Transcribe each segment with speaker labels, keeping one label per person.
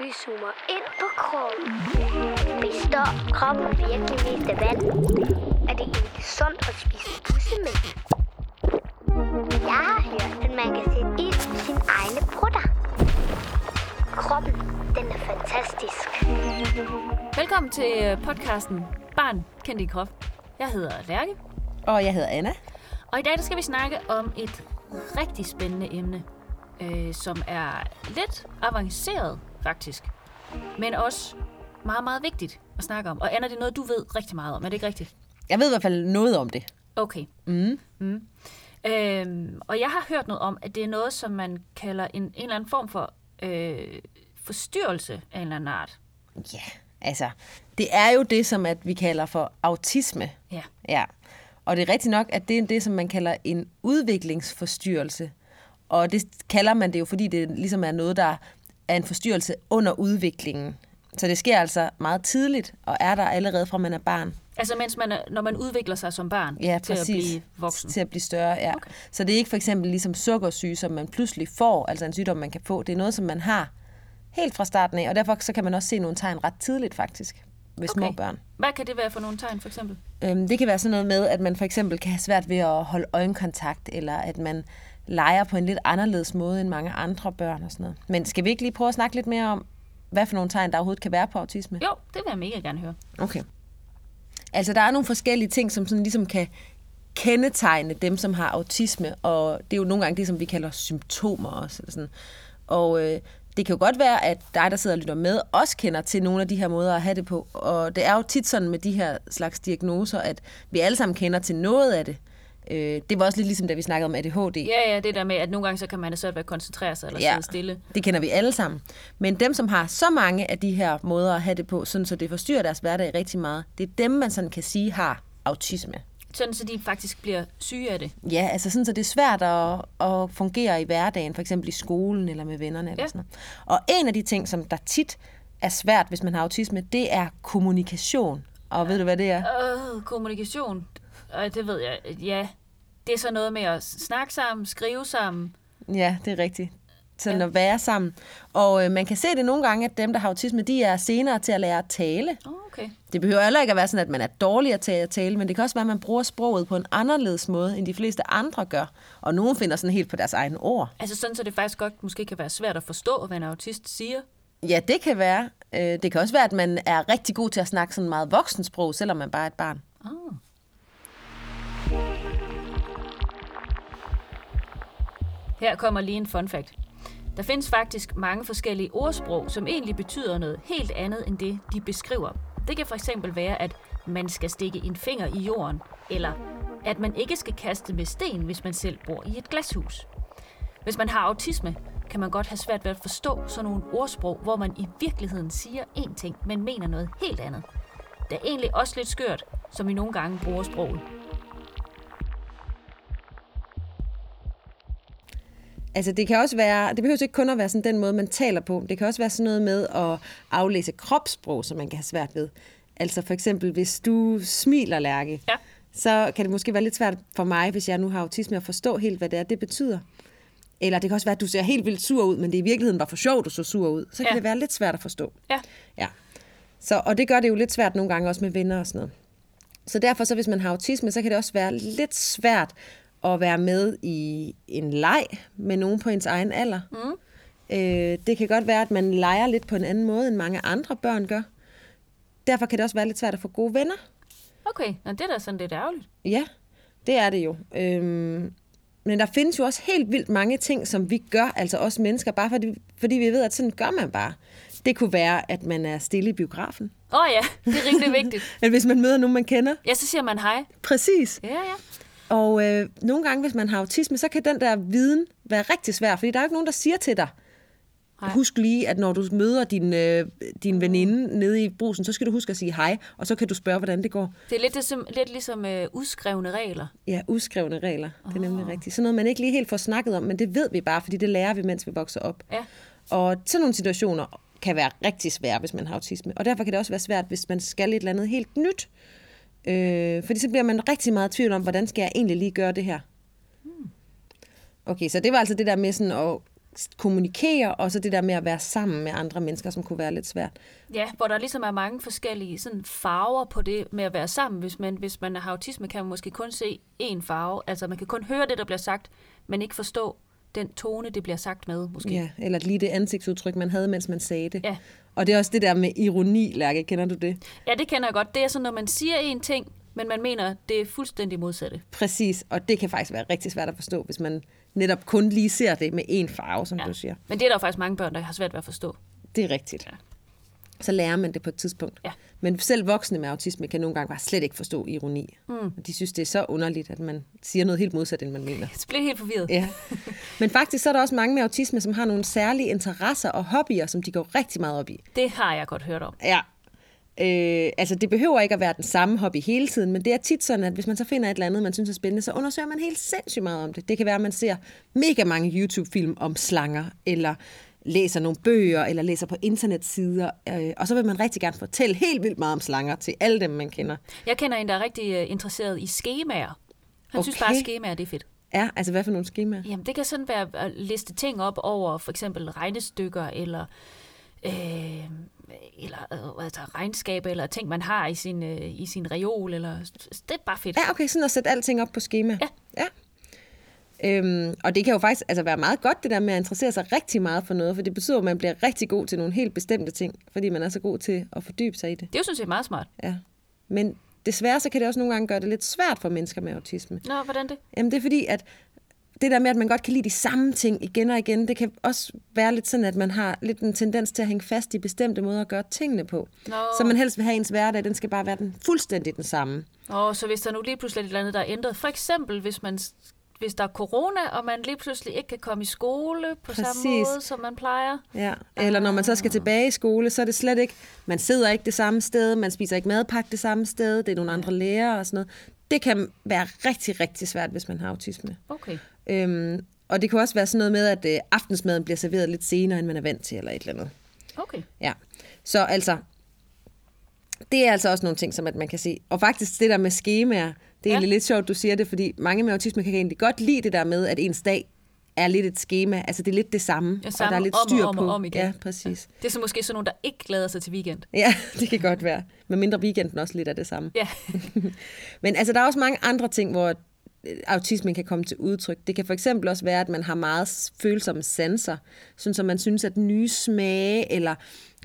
Speaker 1: Vi zoomer ind på kroppen. Består kroppen virkelig mest af vand? Er det egentlig sundt at spise bussemænd? Jeg har hørt, at man kan sætte ild i sine egne brutter. Kroppen, den er fantastisk.
Speaker 2: Velkommen til øh, podcasten Barn kendt i krop. Jeg hedder Lærke,
Speaker 3: Og jeg hedder Anna.
Speaker 2: og i dag der skal vi snakke om et rigtig spændende emne, øh, som er lidt avanceret faktisk, men også meget, meget vigtigt at snakke om. Og Anna, det er noget, du ved rigtig meget om, er det ikke rigtigt?
Speaker 3: Jeg ved i hvert fald noget om det.
Speaker 2: Okay. Mm. Mm. Øhm, og jeg har hørt noget om, at det er noget, som man kalder en, en eller anden form for øh, forstyrrelse af en eller anden art.
Speaker 3: Ja, altså, det er jo det, som at vi kalder for autisme.
Speaker 2: Ja.
Speaker 3: Ja. Og det er rigtigt nok, at det er det, som man kalder en udviklingsforstyrrelse. Og det kalder man det jo, fordi det ligesom er noget, der er en forstyrrelse under udviklingen. Så det sker altså meget tidligt, og er der allerede fra man er barn.
Speaker 2: Altså mens man er, når man udvikler sig som barn
Speaker 3: Ja,
Speaker 2: til
Speaker 3: præcis.
Speaker 2: at blive voksen.
Speaker 3: Til at blive større, ja.
Speaker 2: Okay.
Speaker 3: Okay. Så det er ikke for eksempel ligesom sukkersyge, som man pludselig får, altså en sygdom, man kan få. Det er noget, som man har helt fra starten af, og derfor så kan man også se nogle tegn ret tidligt faktisk ved små børn.
Speaker 2: Hvad kan det være for nogle tegn, for eksempel?
Speaker 3: Øhm, det kan være sådan noget med, at man for eksempel kan have svært ved at holde øjenkontakt, eller at man leger på en lidt anderledes måde end mange andre børn og sådan noget. Men skal vi ikke lige prøve at snakke lidt mere om, hvad for nogle tegn, der overhovedet kan være på autisme?
Speaker 2: Jo, det vil jeg mega gerne høre.
Speaker 3: Okay. Altså, der er nogle forskellige ting, som sådan ligesom kan kendetegne dem, som har autisme, og det er jo nogle gange det, som vi kalder symptomer også. Eller sådan. Og øh, det kan jo godt være, at dig, der sidder og lytter med, også kender til nogle af de her måder at have det på. Og det er jo tit sådan med de her slags diagnoser, at vi alle sammen kender til noget af det. Øh, det var også lidt ligesom, da vi snakkede om ADHD.
Speaker 2: Ja, ja, det der med, at nogle gange så kan man have svært ved at koncentrere sig eller ja. sidde stille.
Speaker 3: det kender vi alle sammen. Men dem, som har så mange af de her måder at have det på, sådan så det forstyrrer deres hverdag rigtig meget, det er dem, man sådan kan sige har autisme.
Speaker 2: Sådan, så de faktisk bliver syge af det.
Speaker 3: Ja, altså sådan, så det er svært at, at fungere i hverdagen, for eksempel i skolen eller med vennerne. Eller
Speaker 2: Ja.
Speaker 3: sådan noget. Og en af de ting, som der tit er svært, hvis man har autisme, det er kommunikation. Og ved du, hvad det er?
Speaker 2: Øh, kommunikation. Øh, det ved jeg. Ja, det er så noget med at snakke sammen, skrive sammen.
Speaker 3: Ja, det er rigtigt. Sådan
Speaker 2: Ja.
Speaker 3: at være sammen. Og øh, man kan se det nogle gange, at dem, der har autisme, de er senere til at lære at tale.
Speaker 2: Oh, okay.
Speaker 3: Det behøver heller ikke at være sådan, at man er dårlig til at tale, men det kan også være, at man bruger sproget på en anderledes måde, end de fleste andre gør. Og nogen finder sådan helt på deres egne ord.
Speaker 2: Altså sådan, så det faktisk godt måske kan være svært at forstå, hvad en autist siger.
Speaker 3: Ja, det kan være. Øh, Det kan også være, at man er rigtig god til at snakke sådan meget voksensprog, selvom man bare er et barn.
Speaker 2: Her kommer lige en fun fact. Der findes faktisk mange forskellige ordsprog, som egentlig betyder noget helt andet end det, de beskriver. Det kan for eksempel være, at man skal stikke en finger i jorden, eller at man ikke skal kaste med sten, hvis man selv bor i et glashus. Hvis man har autisme, kan man godt have svært ved at forstå sådan nogle ordsprog, hvor man i virkeligheden siger én ting, men mener noget helt andet. Det er egentlig også lidt skørt, som vi nogle gange bruger sproget.
Speaker 3: Altså det kan også være, det behøver ikke kun at være sådan den måde, man taler på. Det kan også være sådan noget med at aflæse kropssprog, som man kan have svært ved. Altså for eksempel, hvis du smiler, Lærke,
Speaker 2: Ja.
Speaker 3: så kan det måske være lidt svært for mig, hvis jeg nu har autisme, at forstå helt, hvad det er, det betyder. Eller det kan også være, at du ser helt vildt sur ud, men det i virkeligheden var for sjovt, du så sur ud. Så kan
Speaker 2: Ja.
Speaker 3: det være lidt svært at forstå.
Speaker 2: Ja.
Speaker 3: Ja. Så, og det gør det jo lidt svært nogle gange også med venner og sådan noget. Så derfor, så hvis man har autisme, så kan det også være lidt svært at være med i en leg med nogen på ens egen alder. Mm. Øh, det kan godt være, at man leger lidt på en anden måde, end mange andre børn gør. Derfor kan det også være lidt svært at få gode venner.
Speaker 2: Okay, Nå, det er da sådan lidt ærgerligt.
Speaker 3: Ja, det er det jo. Øhm, men der findes jo også helt vildt mange ting, som vi gør, altså os mennesker, bare fordi, fordi vi ved, at sådan gør man bare. Det kunne være, at man er stille i biografen.
Speaker 2: Åh oh, ja, det er rimelig vigtigt.
Speaker 3: Eller hvis man møder nogen, man kender.
Speaker 2: Ja, så siger man hej.
Speaker 3: Præcis.
Speaker 2: Ja, ja.
Speaker 3: Og øh, nogle gange, hvis man har autisme, så kan den der viden være rigtig svær, fordi der er ikke nogen, der siger til dig,
Speaker 2: Nej.
Speaker 3: husk lige, at når du møder din, øh, din veninde nede i brusen, så skal du huske at sige hej, og så kan du spørge, hvordan det går.
Speaker 2: Det er lidt, ligesom, lidt ligesom øh, udskrevne regler.
Speaker 3: Ja, uskrevne regler. Det er nemlig rigtigt. Sådan noget, man ikke lige helt får snakket om, men det ved vi bare, fordi det lærer vi, mens vi vokser op.
Speaker 2: Ja.
Speaker 3: Og sådan nogle situationer kan være rigtig svære, hvis man har autisme. Og derfor kan det også være svært, hvis man skal et eller andet helt nyt. Øh, fordi så bliver man rigtig meget i tvivl om, hvordan skal jeg egentlig lige gøre det her? Okay, så det var altså det der med sådan at kommunikere, og så det der med at være sammen med andre mennesker, som kunne være lidt svært.
Speaker 2: Ja, hvor der ligesom er mange forskellige sådan, farver på det med at være sammen. Hvis man, hvis man har autisme, kan man måske kun se én farve. Altså man kan kun høre det, der bliver sagt, men ikke forstå den tone, det bliver sagt med, måske.
Speaker 3: Ja, eller lige det ansigtsudtryk, man havde, mens man sagde det.
Speaker 2: Ja.
Speaker 3: Og det er også det der med ironi, Lærke. Kender du det?
Speaker 2: Ja, det kender jeg godt. Det er sådan, når man siger en ting, men man mener, det er fuldstændig modsatte.
Speaker 3: Præcis, og det kan faktisk være rigtig svært at forstå, hvis man netop kun lige ser det med én farve, som ja. du siger.
Speaker 2: Men det er der jo faktisk mange børn, der har svært ved at forstå.
Speaker 3: Det er rigtigt. Ja. Så lærer man det på et tidspunkt.
Speaker 2: Ja.
Speaker 3: Men selv voksne med autisme kan nogle gange bare slet ikke forstå ironi. Mm. De synes, det er så underligt, at man siger noget helt modsat, end man mener.
Speaker 2: Så bliver helt forvirret.
Speaker 3: Ja. Men faktisk så er der også mange med autisme, som har nogle særlige interesser og hobbyer, som de går rigtig meget op i.
Speaker 2: Det har jeg godt hørt om.
Speaker 3: Ja. Øh, altså det behøver ikke at være den samme hobby hele tiden, men det er tit sådan, at hvis man så finder et eller andet, man synes er spændende, så undersøger man helt sindssygt meget om det. Det kan være, at man ser mega mange YouTube-film om slanger, eller læser nogle bøger, eller læser på internetsider, øh, og så vil man rigtig gerne fortælle helt vildt meget om slanger til alle dem, man kender.
Speaker 2: Jeg kender en, der er rigtig uh, interesseret i skemaer. Han okay. synes bare, at skemaer det er fedt.
Speaker 3: Ja, altså hvad for nogle skemaer?
Speaker 2: Jamen det kan sådan være at liste ting op over for eksempel regnestykker, eller øh, eller øh, altså regnskaber, eller ting, man har i sin, øh, i sin reol, eller det er bare fedt.
Speaker 3: Ja, okay, sådan at sætte alting op på schema. Ja. Øhm, og det kan jo faktisk altså, være meget godt, det der med at interessere sig rigtig meget for noget, for det betyder, at man bliver rigtig god til nogle helt bestemte ting, fordi man er så god til at fordybe sig i det.
Speaker 2: Det er jo sådan set meget smart.
Speaker 3: Ja. Men desværre så kan det også nogle gange gøre det lidt svært for mennesker med autisme.
Speaker 2: Nå, hvordan det?
Speaker 3: Jamen det er fordi, at det der med, at man godt kan lide de samme ting igen og igen, det kan også være lidt sådan, at man har lidt en tendens til at hænge fast i bestemte måder at gøre tingene på.
Speaker 2: Nå.
Speaker 3: Så man helst vil have ens hverdag, den skal bare være den fuldstændig den samme.
Speaker 2: Og så hvis der nu lige pludselig er et eller andet, der er ændret, for eksempel hvis man hvis der er corona, og man lige pludselig ikke kan komme i skole på Præcis. samme måde, som man plejer.
Speaker 3: Ja, eller når man så skal tilbage i skole, så er det slet ikke, man sidder ikke det samme sted, man spiser ikke madpakke det samme sted, det er nogle andre lærere og sådan noget. Det kan være rigtig, rigtig svært, hvis man har autisme.
Speaker 2: Okay.
Speaker 3: Øhm, og det kan også være sådan noget med, at øh, aftensmaden bliver serveret lidt senere, end man er vant til, eller et eller andet.
Speaker 2: Okay.
Speaker 3: Ja, så altså, det er altså også nogle ting, som at man kan se. Og faktisk det der med skemaer, det er ja. egentlig lidt sjovt, du siger det, fordi mange med autisme kan egentlig godt lide det der med, at ens dag er lidt et schema. Altså det er lidt det samme,
Speaker 2: ja, samme
Speaker 3: og der er lidt
Speaker 2: om
Speaker 3: styr
Speaker 2: og om
Speaker 3: på.
Speaker 2: Om igen.
Speaker 3: Ja, præcis.
Speaker 2: Det er så måske sådan nogen, der ikke glæder sig til weekend.
Speaker 3: Ja, det kan godt være. Men mindre weekenden også lidt af det samme.
Speaker 2: Ja.
Speaker 3: Men altså der er også mange andre ting, hvor øh, autismen kan komme til udtryk. Det kan for eksempel også være, at man har meget følsomme sanser, sådan som man synes, at nye smage eller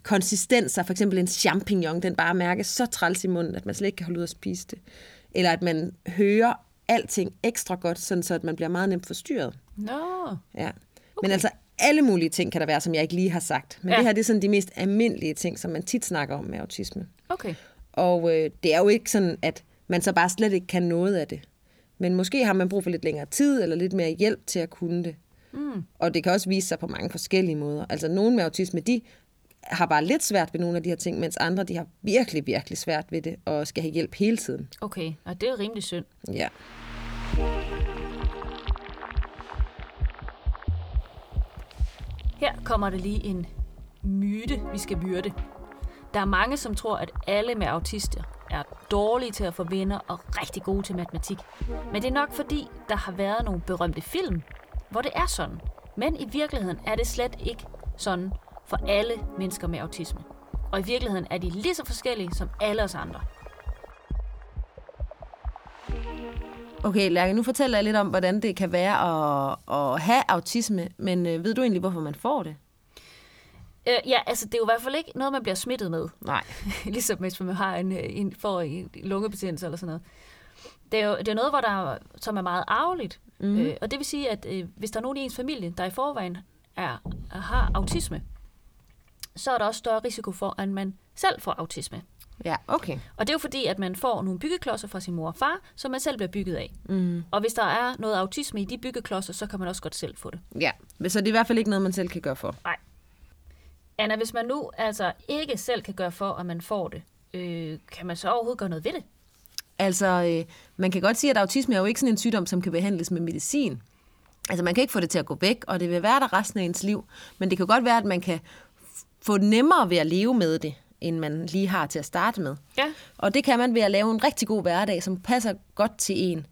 Speaker 3: konsistenser, for eksempel en champignon, den bare mærkes så træls i munden, at man slet ikke kan holde ud at spise det. Eller at man hører alting ekstra godt, sådan så at man bliver meget nemt forstyrret.
Speaker 2: Nå.
Speaker 3: Ja. Okay. Men altså alle mulige ting kan der være, som jeg ikke lige har sagt. Men ja. det her det er sådan de mest almindelige ting, som man tit snakker om med autisme.
Speaker 2: Okay.
Speaker 3: Og øh, det er jo ikke sådan, at man så bare slet ikke kan noget af det. Men måske har man brug for lidt længere tid, eller lidt mere hjælp til at kunne det.
Speaker 2: Mm.
Speaker 3: Og det kan også vise sig på mange forskellige måder. Altså nogen med autisme, de har bare lidt svært ved nogle af de her ting, mens andre de har virkelig, virkelig svært ved det, og skal have hjælp hele tiden.
Speaker 2: Okay, og det er rimelig synd.
Speaker 3: Ja.
Speaker 2: Her kommer der lige en myte, vi skal myrde. Der er mange, som tror, at alle med autister er dårlige til at få venner og rigtig gode til matematik. Men det er nok fordi, der har været nogle berømte film, hvor det er sådan. Men i virkeligheden er det slet ikke sådan for alle mennesker med autisme. Og i virkeligheden er de lige så forskellige som alle os andre.
Speaker 3: Okay, Lærke, nu fortæller jeg lidt om, hvordan det kan være at, at have autisme, men øh, ved du egentlig, hvorfor man får det?
Speaker 2: Øh, ja, altså det er jo i hvert fald ikke noget, man bliver smittet med.
Speaker 3: Nej.
Speaker 2: ligesom hvis man har en, en, får en lungebetændelse eller sådan noget. Det er jo det er noget, hvor der, som er meget arveligt. Mm. Øh, og det vil sige, at øh, hvis der er nogen i ens familie, der i forvejen er, har autisme, så er der også større risiko for, at man selv får autisme.
Speaker 3: Ja, okay.
Speaker 2: Og det er jo fordi, at man får nogle byggeklodser fra sin mor og far, som man selv bliver bygget af.
Speaker 3: Mm.
Speaker 2: Og hvis der er noget autisme i de byggeklodser, så kan man også godt selv få det.
Speaker 3: Ja, så det er i hvert fald ikke noget, man selv kan gøre for.
Speaker 2: Nej. Anna, hvis man nu altså ikke selv kan gøre for, at man får det, øh, kan man så overhovedet gøre noget ved det?
Speaker 3: Altså, øh, man kan godt sige, at autisme er jo ikke sådan en sygdom, som kan behandles med medicin. Altså, man kan ikke få det til at gå væk, og det vil være der resten af ens liv. Men det kan godt være, at man kan få nemmere ved at leve med det, end man lige har til at starte med.
Speaker 2: Ja.
Speaker 3: Og det kan man ved at lave en rigtig god hverdag, som passer godt til en.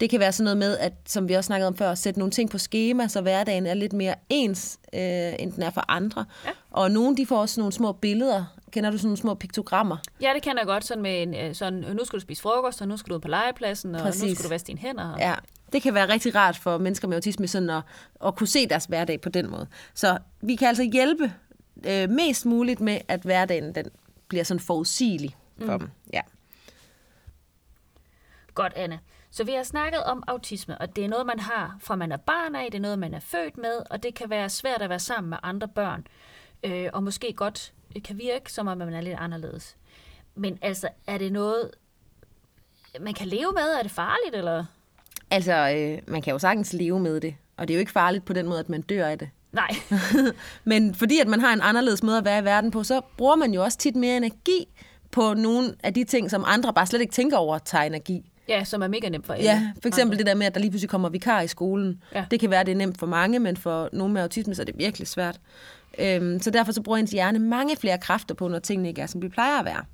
Speaker 3: Det kan være sådan noget med, at, som vi også snakkede om før, at sætte nogle ting på schema, så hverdagen er lidt mere ens, øh, end den er for andre.
Speaker 2: Ja.
Speaker 3: Og nogle, de får også nogle små billeder. Kender du sådan nogle små piktogrammer?
Speaker 2: Ja, det kender jeg godt, sådan med en, øh, sådan, nu skal du spise frokost, og nu skal du ud på legepladsen, og
Speaker 3: Præcis.
Speaker 2: nu skal du vaske dine hænder. Og...
Speaker 3: Ja, det kan være rigtig rart for mennesker med autisme sådan at, at kunne se deres hverdag på den måde. Så vi kan altså hjælpe øh, mest muligt med, at hverdagen den bliver sådan forudsigelig for mm. dem. Ja.
Speaker 2: Godt, Anne. Så vi har snakket om autisme, og det er noget, man har fra man er barn af, det er noget, man er født med, og det kan være svært at være sammen med andre børn, øh, og måske godt kan virke, som om man er lidt anderledes. Men altså, er det noget, man kan leve med? Er det farligt, eller?
Speaker 3: Altså, øh, man kan jo sagtens leve med det, og det er jo ikke farligt på den måde, at man dør af det.
Speaker 2: Nej.
Speaker 3: Men fordi at man har en anderledes måde at være i verden på, så bruger man jo også tit mere energi på nogle af de ting, som andre bare slet ikke tænker over at tage energi.
Speaker 2: ja, som er mega nemt for alle.
Speaker 3: Ja, for eksempel det der med, at der lige pludselig kommer vikar i skolen.
Speaker 2: Ja.
Speaker 3: Det kan være, at det er nemt for mange, men for nogen med autisme, så er det virkelig svært. Øhm, så derfor så bruger ens hjerne mange flere kræfter på, når tingene ikke er, som de plejer at være.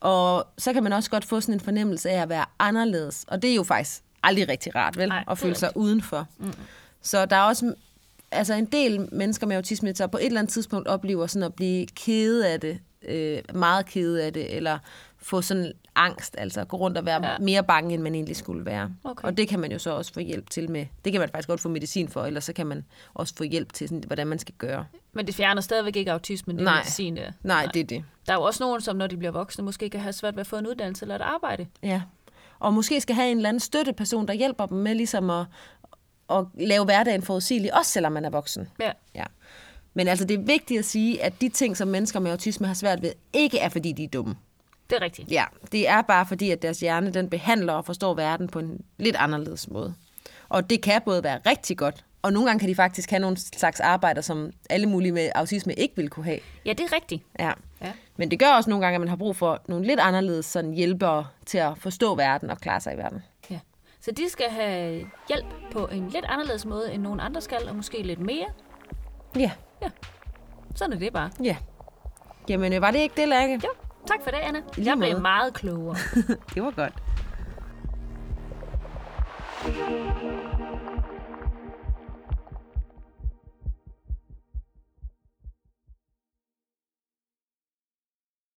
Speaker 3: Og så kan man også godt få sådan en fornemmelse af at være anderledes. Og det er jo faktisk aldrig rigtig rart, vel?
Speaker 2: Nej,
Speaker 3: at føle sig udenfor. Mm. Så der er også altså en del mennesker med autisme, der på et eller andet tidspunkt oplever sådan at blive kede af det, øh, meget kede af det, eller få sådan angst, altså gå rundt og være
Speaker 2: Ja.
Speaker 3: mere bange, end man egentlig skulle være.
Speaker 2: Okay.
Speaker 3: Og det kan man jo så også få hjælp til med. Det kan man faktisk godt få medicin for, eller så kan man også få hjælp til, sådan, hvordan man skal gøre.
Speaker 2: Men det fjerner stadigvæk ikke autismen, det
Speaker 3: Nej.
Speaker 2: medicin. Det.
Speaker 3: Nej, det er det.
Speaker 2: Der er jo også nogen, som når de bliver voksne, måske kan have svært ved at få en uddannelse eller et arbejde.
Speaker 3: Ja. Og måske skal have en eller anden støtteperson, der hjælper dem med ligesom at, at lave hverdagen forudsigelig, også selvom man er voksen.
Speaker 2: Ja.
Speaker 3: Ja. Men altså, det er vigtigt at sige, at de ting, som mennesker med autisme har svært ved, ikke er, fordi de er dumme.
Speaker 2: Det er rigtigt.
Speaker 3: Ja, det er bare fordi, at deres hjerne den behandler og forstår verden på en lidt anderledes måde. Og det kan både være rigtig godt, og nogle gange kan de faktisk have nogle slags arbejder, som alle mulige med autisme ikke vil kunne have.
Speaker 2: Ja, det er rigtigt.
Speaker 3: Ja.
Speaker 2: Ja.
Speaker 3: Men det gør også nogle gange, at man har brug for nogle lidt anderledes sådan hjælpere til at forstå verden og klare sig i verden.
Speaker 2: Ja. Så de skal have hjælp på en lidt anderledes måde, end nogen andre skal, og måske lidt mere.
Speaker 3: Ja,
Speaker 2: Sådan er det bare.
Speaker 3: ja. Jamen, øh, var det ikke det, Lærke?
Speaker 2: Jo, tak for det, Anna.
Speaker 3: lige
Speaker 2: Jeg blev meget klogere.
Speaker 3: Det var godt.